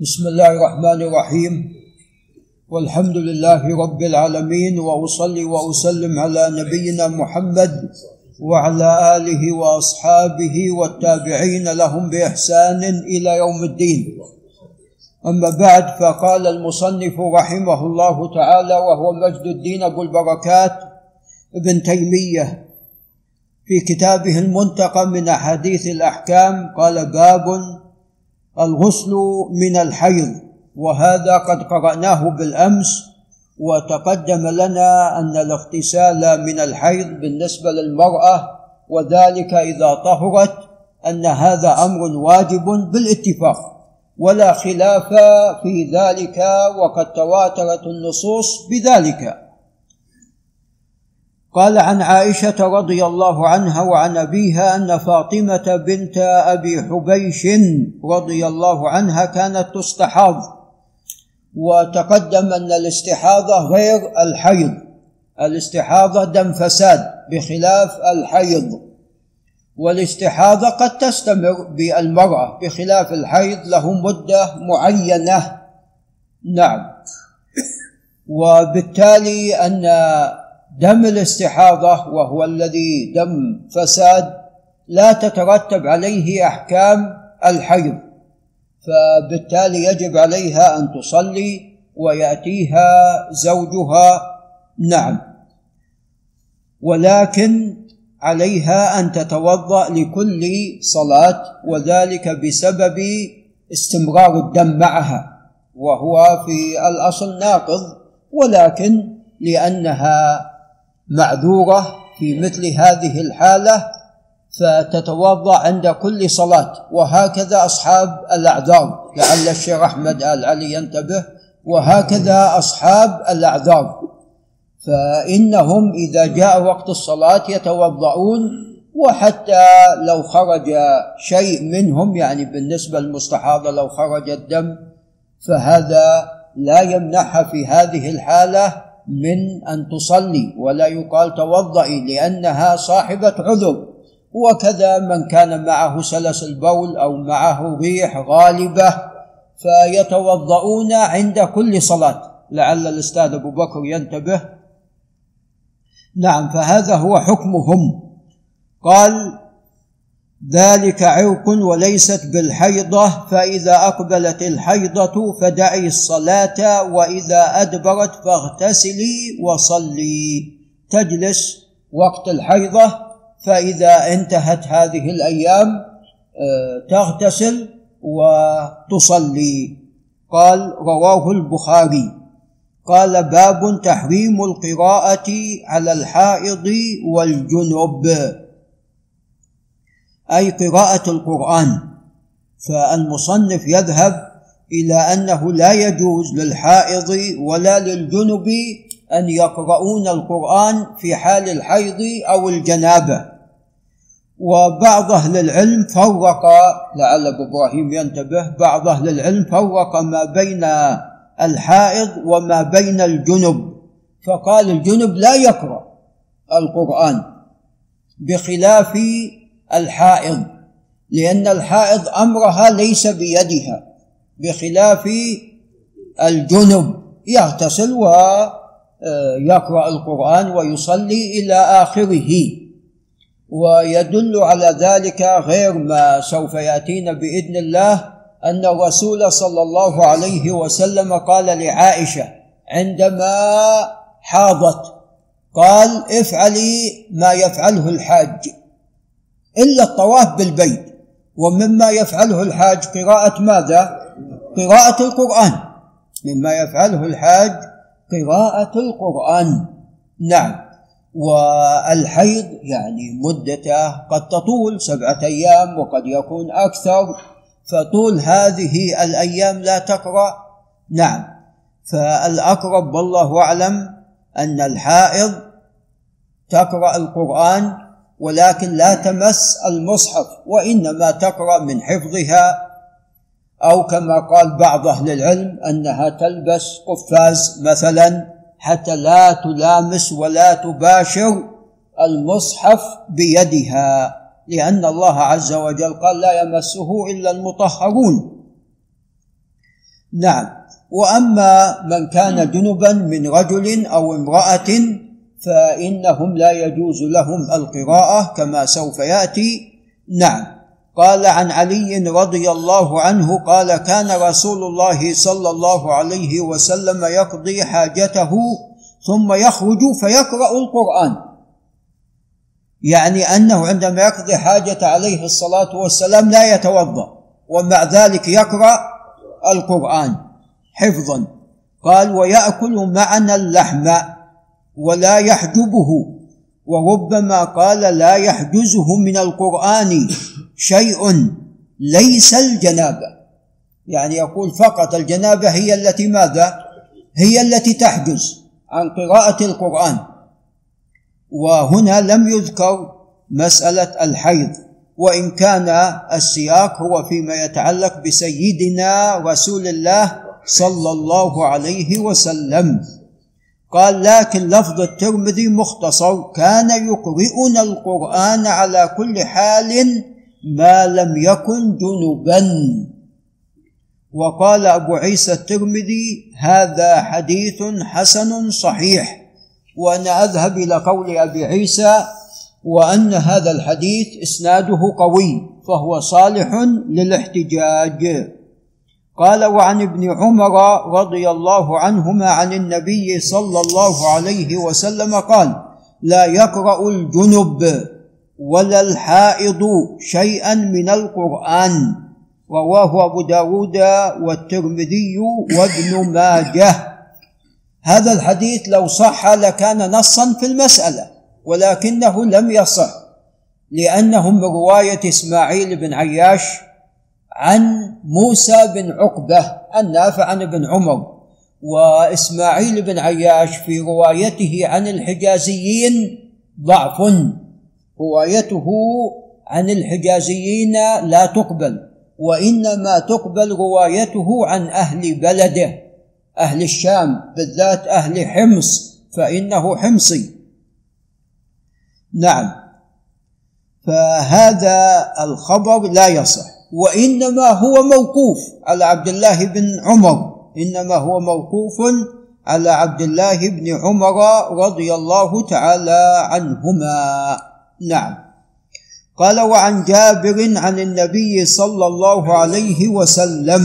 بسم الله الرحمن الرحيم. والحمد لله رب العالمين وأصلي وأسلم على نبينا محمد وعلى آله وأصحابه والتابعين لهم بإحسان إلى يوم الدين. أما بعد فقال المصنف رحمه الله تعالى وهو مجد الدين أبو البركات ابن تيمية في كتابه المنتقى من أحاديث الأحكام قال باب الغسل من الحيض وهذا قد قرأناه بالأمس وتقدم لنا أن الاغتسال من الحيض بالنسبة للمرأة وذلك إذا طهرت أن هذا أمر واجب بالاتفاق ولا خلاف في ذلك وقد تواترت النصوص بذلك. قال عن عائشة رضي الله عنها وعن أبيها أن فاطمة بنت أبي حبيش رضي الله عنها كانت تستحاض وتقدم أن الاستحاضة غير الحيض الاستحاضة دم فساد بخلاف الحيض والاستحاضة قد تستمر بالمرأة بخلاف الحيض له مدة معينة. نعم. وبالتالي أن دم الاستحاضة وهو الذي دم فساد لا تترتب عليه أحكام الحيض فبالتالي يجب عليها أن تصلي ويأتيها زوجها. نعم. ولكن عليها أن تتوضأ لكل صلاة وذلك بسبب استمرار الدم معها وهو في الأصل ناقض ولكن لأنها معذورة في مثل هذه الحالة فتتوضأ عند كل صلاة. وهكذا أصحاب الأعذار لعل الشيخ أحمد ال علي ينتبه وهكذا أصحاب الأعذار. فإنهم إذا جاء وقت الصلاة يتوضؤون وحتى لو خرج شيء منهم يعني بالنسبة للمستحاضه لو خرج الدم فهذا لا يمنعها في هذه الحالة. من أن تصلي ولا يقال توضئي لأنها صاحبة عذر. وكذا من كان معه سلس البول أو معه ريح غالبة فيتوضؤون عند كل صلاة. لعل الأستاذ أبو بكر ينتبه. نعم فهذا هو حكمهم. قال ذلك عرق وليست بالحيضة فإذا أقبلت الحيضة فدعي الصلاة وإذا أدبرت فاغتسلي وصلي. تجلس وقت الحيضة فإذا انتهت هذه الأيام آه، تغتسل وتصلي. قال رواه البخاري. قال باب تحريم القراءة على الحائض والجنب. أي قراءة القرآن. فالمصنف يذهب إلى أنه لا يجوز للحائض ولا للجنب أن يقرؤون القرآن في حال الحيض أو الجنابة. وبعض أهل العلم فرق لعل أبو إبراهيم ينتبه بعض أهل العلم فرق ما بين الحائض وما بين الجنب. فقال الجنب لا يقرأ القرآن بخلاف الحائض لأن الحائض أمرها ليس بيدها بخلاف الجنب. يغتسل ويقرأ القرآن ويصلي إلى آخره. ويدل على ذلك غير ما سوف يأتينا بإذن الله أن الرسول صلى الله عليه وسلم قال لعائشة عندما حاضت قال افعلي ما يفعله الحاج. إلا الطواف بالبيت. ومما يفعله الحاج قراءة ماذا؟ قراءة القرآن. مما يفعله الحاج قراءة القرآن. نعم. والحيض يعني مدته قد تطول سبعة أيام وقد يكون أكثر فطول هذه الأيام لا تقرأ. نعم. فالأقرب والله أعلم أن الحائض تقرأ القرآن ولكن لا تمس المصحف وإنما تقرأ من حفظها أو كما قال بعض أهل العلم أنها تلبس قفاز مثلا حتى لا تلامس ولا تباشر المصحف بيدها لأن الله عز وجل قال لا يمسه إلا المطهرون. نعم. وأما من كان جنبا من رجل أو امرأة فإنهم لا يجوز لهم القراءة كما سوف يأتي. نعم. قال عن علي رضي الله عنه قال كان رسول الله صلى الله عليه وسلم يقضي حاجته ثم يخرج فيقرأ القرآن. يعني أنه عندما يقضي حاجة عليه الصلاة والسلام لا يتوضأ ومع ذلك يقرأ القرآن حفظا. قال ويأكل معنا اللحم. ولا يحجبه. وربما قال لا يحجزه من القرآن شيء ليس الجنابة. يعني يقول فقط الجنابة هي التي ماذا؟ هي التي تحجز عن قراءة القرآن. وهنا لم يذكر مسألة الحيض. وإن كان السياق هو فيما يتعلق بسيدنا رسول الله صلى الله عليه وسلم. قال لكن لفظ الترمذي مختصر. كان يقرئنا القرآن على كل حال ما لم يكن جنبا. وقال أبو عيسى الترمذي هذا حديث حسن صحيح. وأنا أذهب إلى قول أبي عيسى وأن هذا الحديث إسناده قوي فهو صالح للاحتجاج. قال وعن ابن عمر رضي الله عنهما عن النبي صلى الله عليه وسلم قال لا يقرأ الجنب ولا الحائض شيئا من القرآن رواه أبو داود والترمذي وابن ماجه. هذا الحديث لو صح لكان نصا في المسألة ولكنه لم يصح لأنه من رواية إسماعيل بن عياش عن موسى بن عقبة النافع عن ابن عمر وإسماعيل بن عياش في روايته عن الحجازيين ضعف. روايته عن الحجازيين لا تقبل وإنما تقبل روايته عن أهل بلده أهل الشام بالذات أهل حمص فإنه حمصي. نعم فهذا الخبر لا يصح. وإنما هو موقوف على عبد الله بن عمر. إنما هو موقوف على عبد الله بن عمر رضي الله تعالى عنهما. نعم. قال وعن جابر عن النبي صلى الله عليه وسلم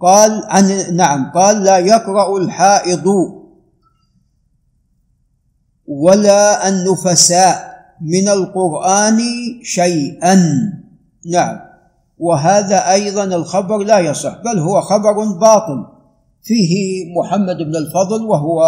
قال عن نعم قال لا يقرأ الحائض ولا النفساء. من القرآن شيئا. نعم. وهذا أيضا الخبر لا يصح بل هو خبر باطل. فيه محمد بن الفضل وهو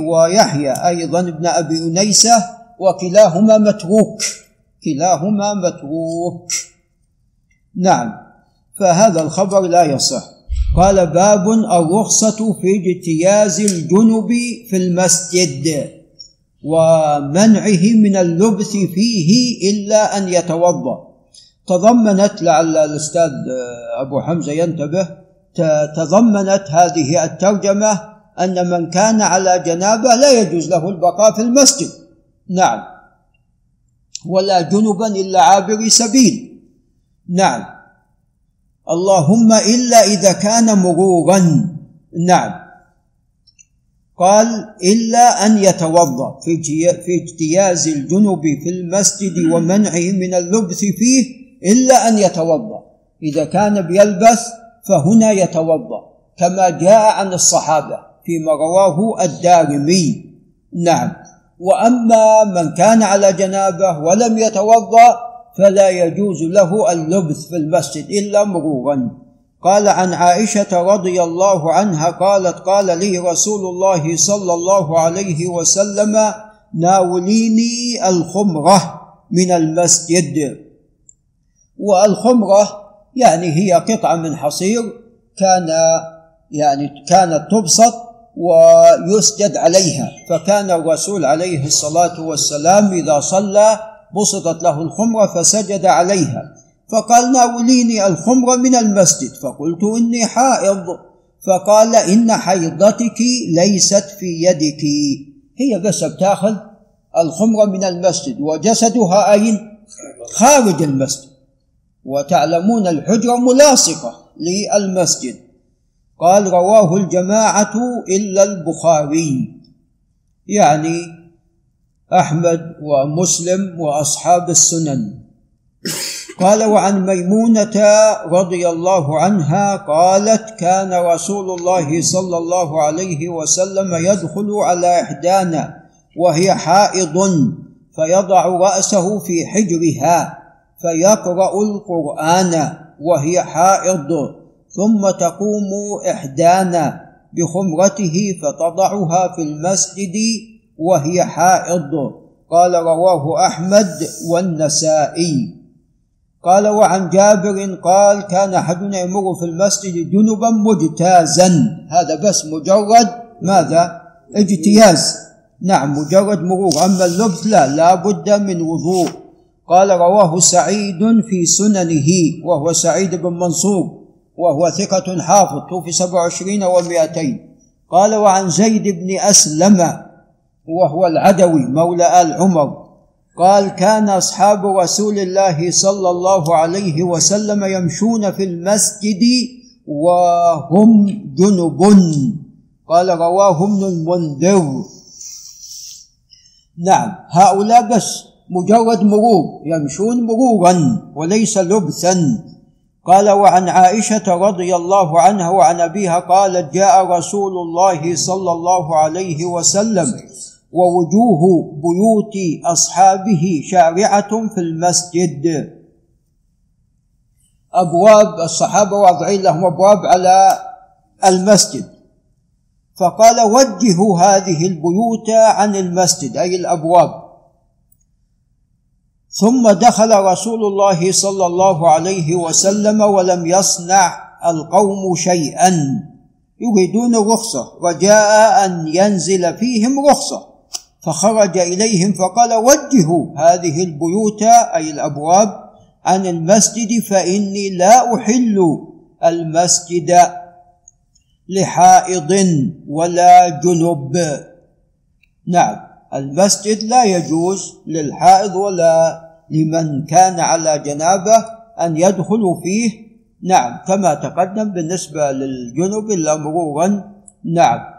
ويحيى أيضا ابن أبي أنيسة وكلاهما متروك. كلاهما متروك. نعم. فهذا الخبر لا يصح. قال باب الرخصة في اجتياز الجنب في المسجد. ومنعه من اللبث فيه إلا أن يتوضأ. تضمنت لعل الأستاذ أبو حمزة ينتبه تضمنت هذه الترجمة أن من كان على جنابة لا يجوز له البقاء في المسجد. نعم. ولا جنبا إلا عابر سبيل. نعم. اللهم إلا إذا كان مرورا نعم. قال إلا أن يتوضأ في اجتياز الجنب في المسجد ومنعه من اللبث فيه إلا أن يتوضأ. إذا كان بيلبث فهنا يتوضأ. كما جاء عن الصحابة فيما رواه الدارمي. نعم. وأما من كان على جنابة ولم يتوضأ فلا يجوز له اللبث في المسجد إلا مرورا. قال عن عائشة رضي الله عنها قالت قال لي رسول الله صلى الله عليه وسلم ناوليني الخمرة من المسجد. والخمرة يعني هي قطعة من حصير كان يعني كانت تبسط ويسجد عليها. فكان الرسول عليه الصلاة والسلام إذا صلى بسطت له الخمرة فسجد عليها. فقال ناوليني الخمر من المسجد. فقلت إني حائض. فقال إن حيضتك ليست في يدك. هي بس بتاخذ الخمر من المسجد وجسدها أين خارج المسجد. وتعلمون الحجرة ملاصقة للمسجد. قال رواه الجماعة إلا البخاري. يعني أحمد ومسلم وأصحاب السنن. قال وعن ميمونة رضي الله عنها قالت كان رسول الله صلى الله عليه وسلم يدخل على إحدانا وهي حائض فيضع رأسه في حجرها فيقرأ القرآن وهي حائض ثم تقوم إحدانا بخمرته فتضعها في المسجد وهي حائض. قال رواه أحمد والنسائي. قال وعن جابر قال كان أحدنا يمر في المسجد جنبا مجتازا. هذا بس مجرد ماذا؟ اجتياز. نعم مجرد مرور. أما اللبس لا لا بد من وضوء. قال رواه سعيد في سننه وهو سعيد بن منصور وهو ثقة حافظ توفي سبع وعشرين ومائتين. قال وعن زيد بن أسلم وهو العدوي مولى آل عمر. قال كان أصحاب رسول الله صلى الله عليه وسلم يمشون في المسجد وهم جنب. قال رواه ابن المنذر. نعم هؤلاء بس مجرد مرور يمشون مرورا وليس لبثا قال وعن عائشة رضي الله عنها وعن أبيها قالت جاء رسول الله صلى الله عليه وسلم ووجوه بيوت أصحابه شارعة في المسجد. أبواب الصحابة واضعين لهم أبواب على المسجد. فقال وجهوا هذه البيوت عن المسجد أي الأبواب. ثم دخل رسول الله صلى الله عليه وسلم ولم يصنع القوم شيئا. يريدون رخصة رجاء أن ينزل فيهم رخصة. فخرج إليهم فقال وجهوا هذه البيوت أي الأبواب عن المسجد فإني لا أحل المسجد لحائض ولا جنب. نعم المسجد لا يجوز للحائض ولا لمن كان على جنابه أن يدخلوا فيه. نعم كما تقدم بالنسبة للجنب الا مرورا نعم.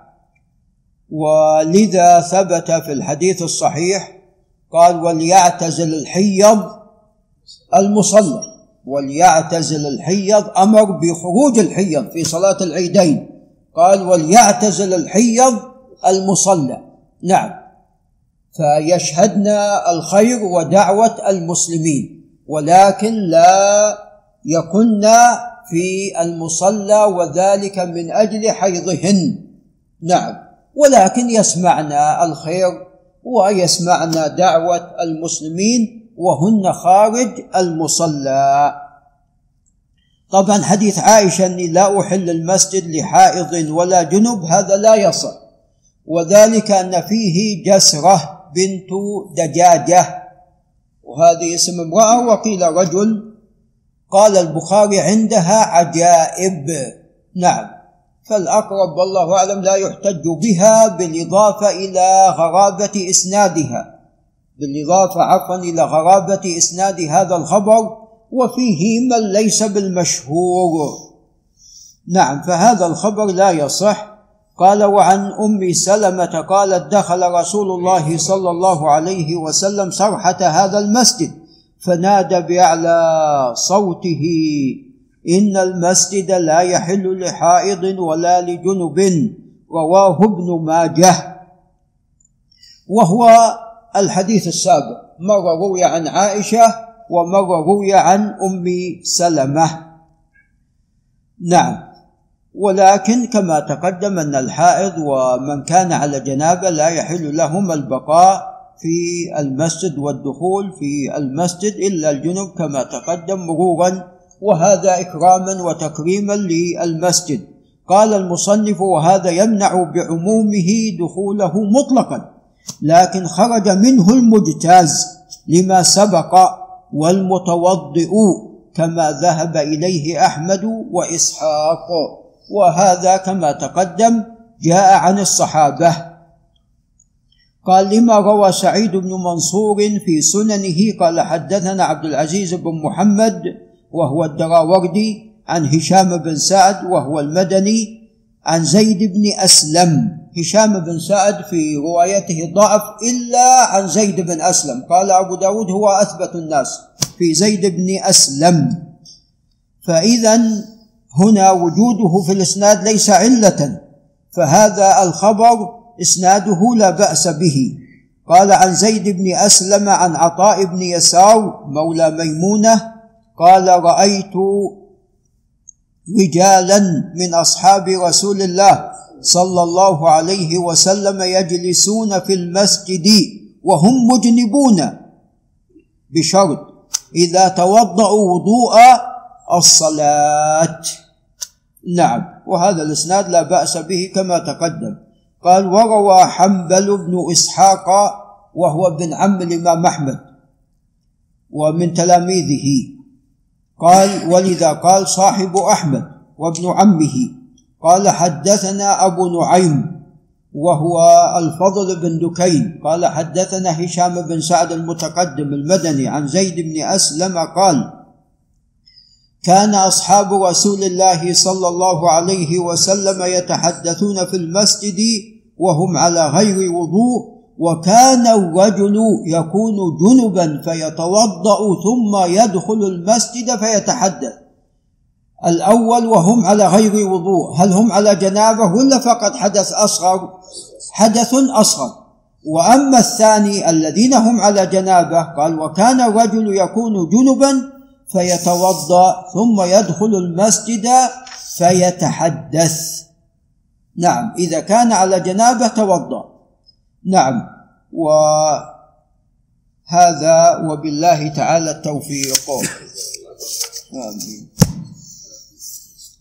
ولذا ثبت في الحديث الصحيح قال وليعتزل الحيض المصلى وليعتزل الحيض أمر بخروج الحيض في صلاة العيدين. قال وليعتزل الحيض المصلى. نعم. فيشهدن الخير ودعوة المسلمين ولكن لا يكن في المصلى وذلك من أجل حيضهن. نعم. ولكن يسمعن الخير ويسمعن دعوة المسلمين وهن خارج المصلى. طبعا حديث عائشة أني لا أحل المسجد لحائض ولا جنب هذا لا يصح. وذلك أن فيه جسرة بنت دجاجة وهذه اسم امرأة وقيل رجل. قال البخاري عندها عجائب. نعم. فالأقرب والله أعلم لا يحتج بها بالإضافة إلى غرابة إسنادها. بالإضافة عفوا إلى غرابة إسناد هذا الخبر وفيه من ليس بالمشهور. نعم فهذا الخبر لا يصح. قال وعن أم سلمة قالت دخل رسول الله صلى الله عليه وسلم سرحه هذا المسجد فنادى بأعلى صوته إن المسجد لا يحل لحائض ولا لجنب رواه ابن ماجه. وهو الحديث السابق. مره روي عن عائشة ومره روي عن أم سلمة. نعم. ولكن كما تقدم أن الحائض ومن كان على جنابة لا يحل لهم البقاء في المسجد والدخول في المسجد إلا الجنب كما تقدم مرورا وهذا إكراما وتكريما للمسجد. قال المصنف وهذا يمنع بعمومه دخوله مطلقا لكن خرج منه المجتاز لما سبق والمتوضئ كما ذهب إليه أحمد وإسحاق. وهذا كما تقدم جاء عن الصحابة. قال لما روى سعيد بن منصور في سننه قال حدثنا عبد العزيز بن محمد وهو الدراوردي عن هشام بن سعد وهو المدني عن زيد بن أسلم. هشام بن سعد في روايته ضعف إلا عن زيد بن أسلم. قال أبو داود هو أثبت الناس في زيد بن أسلم. فإذا هنا وجوده في الإسناد ليس علة فهذا الخبر إسناده لا بأس به. قال عن زيد بن أسلم عن عطاء بن يسار مولى ميمونة قال رأيت رجالا من أصحاب رسول الله صلى الله عليه وسلم يجلسون في المسجد وهم مجنبون بشرط إذا توضأوا وضوء الصلاة. نعم وهذا الإسناد لا بأس به كما تقدم. قال وروى حنبل بن إسحاق وهو ابن عم الإمام أحمد. ومن تلاميذه. قال ولذا قال صاحب أحمد وابن عمه قال حدثنا أبو نعيم وهو الفضل بن دكين قال حدثنا هشام بن سعد المتقدم المدني عن زيد بن أسلم قال كان أصحاب رسول الله صلى الله عليه وسلم يتحدثون في المسجد وهم على غير وضوء وكان الرجل يكون جنبا فيتوضأ ثم يدخل المسجد فيتحدث. الأول وهم على غير وضوء هل هم على جنابة ولا فقط حدث أصغر؟ حدث أصغر. وأما الثاني الذين هم على جنابة قال وكان الرجل يكون جنبا فيتوضأ ثم يدخل المسجد فيتحدث. نعم إذا كان على جنابة توضأ. نعم. وهذا وبالله تعالى التوفيق. آمين.